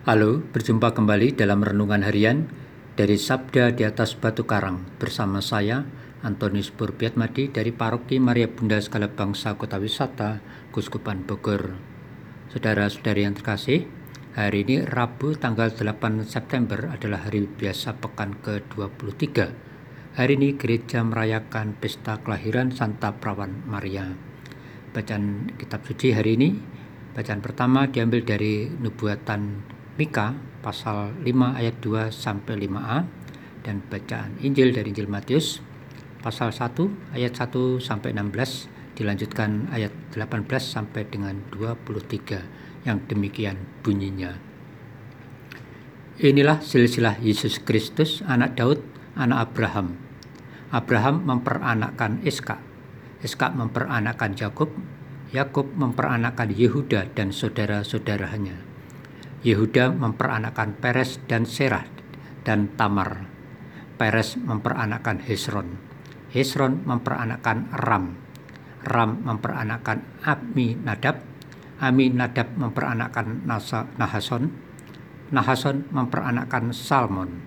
Halo, berjumpa kembali dalam renungan harian dari Sabda di atas Batu Karang bersama saya Antonius Purbiatmadi dari Paroki Maria Bunda Segala Bangsa Kota Wisata Kuskupan Bogor. Saudara-saudari yang terkasih, hari ini Rabu tanggal 8 September adalah hari biasa pekan ke-23. Hari ini gereja merayakan pesta kelahiran Santa Perawan Maria. Bacaan kitab suci hari ini, bacaan pertama diambil dari nubuatan Mika pasal 5 ayat 2 sampai 5a dan bacaan Injil dari Injil Matius pasal 1 ayat 1 sampai 16 dilanjutkan ayat 18 sampai dengan 23 yang demikian bunyinya. Inilah silsilah Yesus Kristus anak Daud, anak Abraham. Abraham memperanakkan Iska. Iska memperanakkan Yakub. Yakub memperanakkan Yehuda dan saudara-saudaranya. Yehuda memperanakkan Peres dan Serah dan Tamar. Peres memperanakkan Hesron. Hesron memperanakkan Ram. Ram memperanakkan Nadab. Ami Nadab memperanakkan Nasa, Nahason. Nahason memperanakkan Salmon.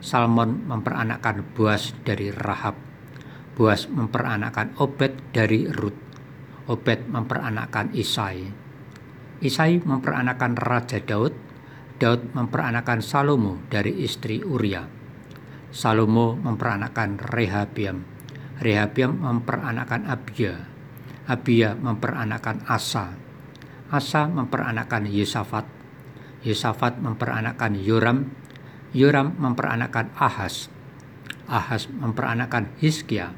Salmon memperanakkan Boas dari Rahab. Boas memperanakkan Obed dari Rut. Obed memperanakkan Isai. Isai memperanakkan Raja Daud, Daud memperanakkan Salomo dari istri Uria. Salomo memperanakkan Rehabiam, Rehabiam memperanakkan Abia, Abia memperanakkan Asa, Asa memperanakkan Yesafat, Yesafat memperanakkan Yoram, Yoram memperanakkan Ahas, Ahas memperanakkan Hizkia,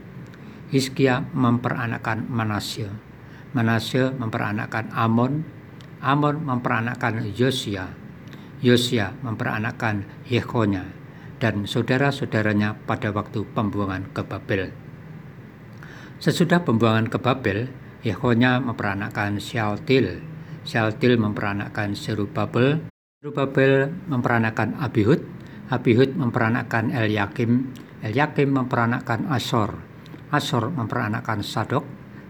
Hizkia memperanakkan Manasya, Manasya memperanakkan Amon, Amon memperanakkan Yosia, Yosia memperanakkan Yehonya, dan saudara-saudaranya pada waktu pembuangan ke Babel. Sesudah pembuangan ke Babel, Yehonya memperanakkan Syaltil, Syaltil memperanakkan Serubabel, Serubabel memperanakkan Abihud, Abihud memperanakkan Eliakim, Eliakim memperanakkan Asor, Asor memperanakkan Sadok,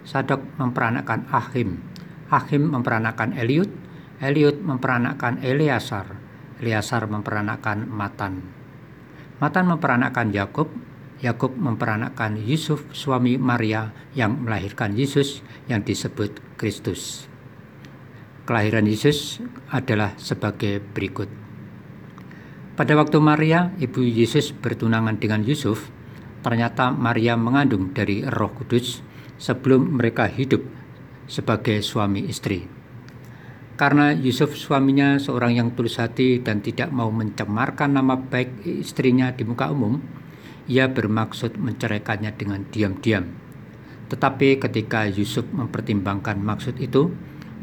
Sadok memperanakkan Ahim, Hakim memperanakan Eliud, Eliud memperanakan Eleazar, Eleazar memperanakan Matan. Matan memperanakan Yakub, Yakub memperanakan Yusuf suami Maria yang melahirkan Yesus yang disebut Kristus. Kelahiran Yesus adalah sebagai berikut. Pada waktu Maria, ibu Yesus bertunangan dengan Yusuf, ternyata Maria mengandung dari Roh Kudus sebelum mereka hidup sebagai suami istri. Karena Yusuf suaminya seorang yang tulus hati dan tidak mau mencemarkan nama baik istrinya di muka umum, ia bermaksud menceraikannya dengan diam-diam. Tetapi ketika Yusuf mempertimbangkan maksud itu,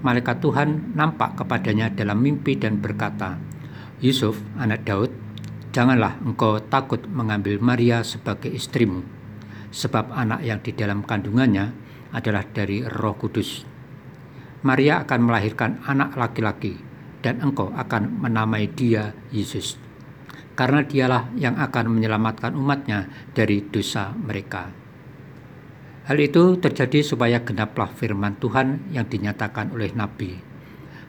malaikat Tuhan nampak kepadanya dalam mimpi dan berkata, Yusuf, anak Daud, janganlah engkau takut mengambil Maria sebagai istrimu, sebab anak yang di dalam kandungannya adalah dari Roh Kudus. Maria akan melahirkan anak laki-laki, dan engkau akan menamai dia Yesus, karena dialah yang akan menyelamatkan umatnya dari dosa mereka. Hal itu terjadi supaya genaplah firman Tuhan yang dinyatakan oleh Nabi.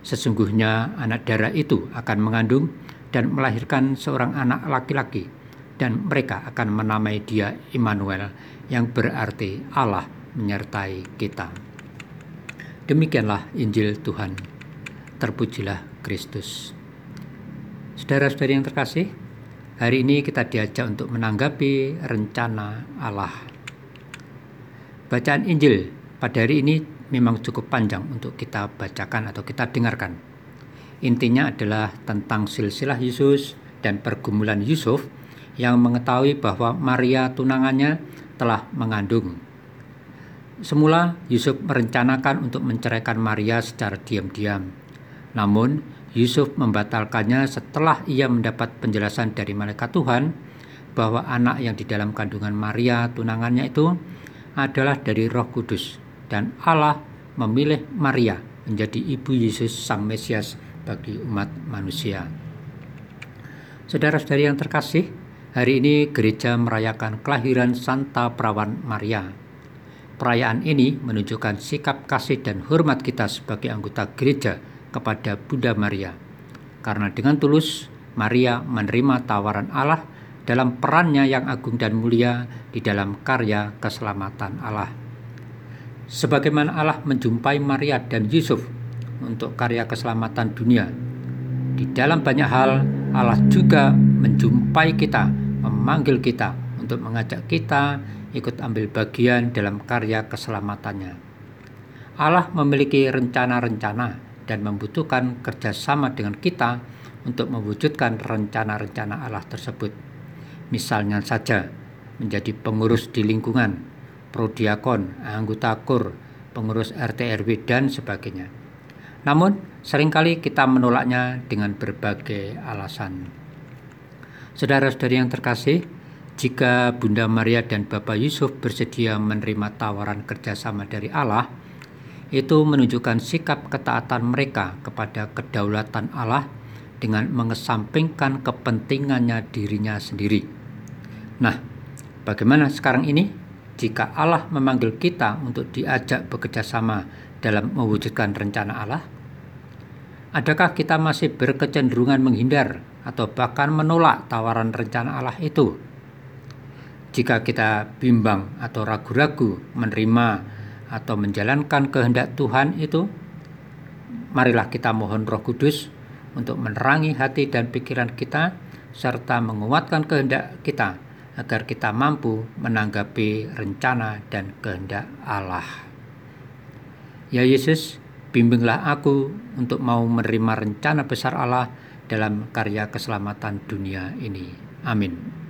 Sesungguhnya anak darah itu akan mengandung dan melahirkan seorang anak laki-laki, dan mereka akan menamai dia Immanuel, yang berarti Allah menyertai kita. Demikianlah Injil Tuhan. Terpujilah Kristus. Saudara-saudari yang terkasih, hari ini kita diajak untuk menanggapi rencana Allah. Bacaan Injil pada hari ini memang cukup panjang untuk kita bacakan atau kita dengarkan. Intinya adalah tentang silsilah Yesus dan pergumulan Yusuf yang mengetahui bahwa Maria tunangannya telah mengandung Semula Yusuf merencanakan untuk menceraikan Maria secara diam-diam. Namun, Yusuf membatalkannya setelah ia mendapat penjelasan dari malaikat Tuhan bahwa anak yang di dalam kandungan Maria tunangannya itu adalah dari Roh Kudus dan Allah memilih Maria menjadi ibu Yesus Sang Mesias bagi umat manusia. Saudara-saudari yang terkasih, hari ini gereja merayakan kelahiran Santa Perawan Maria. Perayaan ini menunjukkan sikap kasih dan hormat kita sebagai anggota gereja kepada Bunda Maria. karena dengan tulus Maria menerima tawaran Allah dalam perannya yang agung dan mulia di dalam karya keselamatan Allah. Sebagaimana Allah menjumpai Maria dan Yusuf untuk karya keselamatan dunia, di dalam banyak hal Allah juga menjumpai kita, memanggil kita untuk mengajak kita ikut ambil bagian dalam karya keselamatannya. Allah memiliki rencana-rencana dan membutuhkan kerjasama dengan kita untuk mewujudkan rencana-rencana Allah tersebut. Misalnya saja, menjadi pengurus di lingkungan, prodiakon, anggota kur, pengurus RT RW dan sebagainya. Namun, sering kali kita menolaknya dengan berbagai alasan. Saudara-saudari yang terkasih, jika Bunda Maria dan Bapak Yusuf bersedia menerima tawaran kerjasama dari Allah, itu menunjukkan sikap ketaatan mereka kepada kedaulatan Allah dengan mengesampingkan kepentingannya dirinya sendiri. Nah, bagaimana sekarang ini jika Allah memanggil kita untuk diajak bekerja sama dalam mewujudkan rencana Allah? Adakah kita masih berkecenderungan menghindar atau bahkan menolak tawaran rencana Allah itu? Jika kita bimbang atau ragu-ragu menerima atau menjalankan kehendak Tuhan itu, marilah kita mohon Roh Kudus untuk menerangi hati dan pikiran kita serta menguatkan kehendak kita agar kita mampu menanggapi rencana dan kehendak Allah. Ya Yesus, bimbinglah aku untuk mau menerima rencana besar Allah dalam karya keselamatan dunia ini. Amin.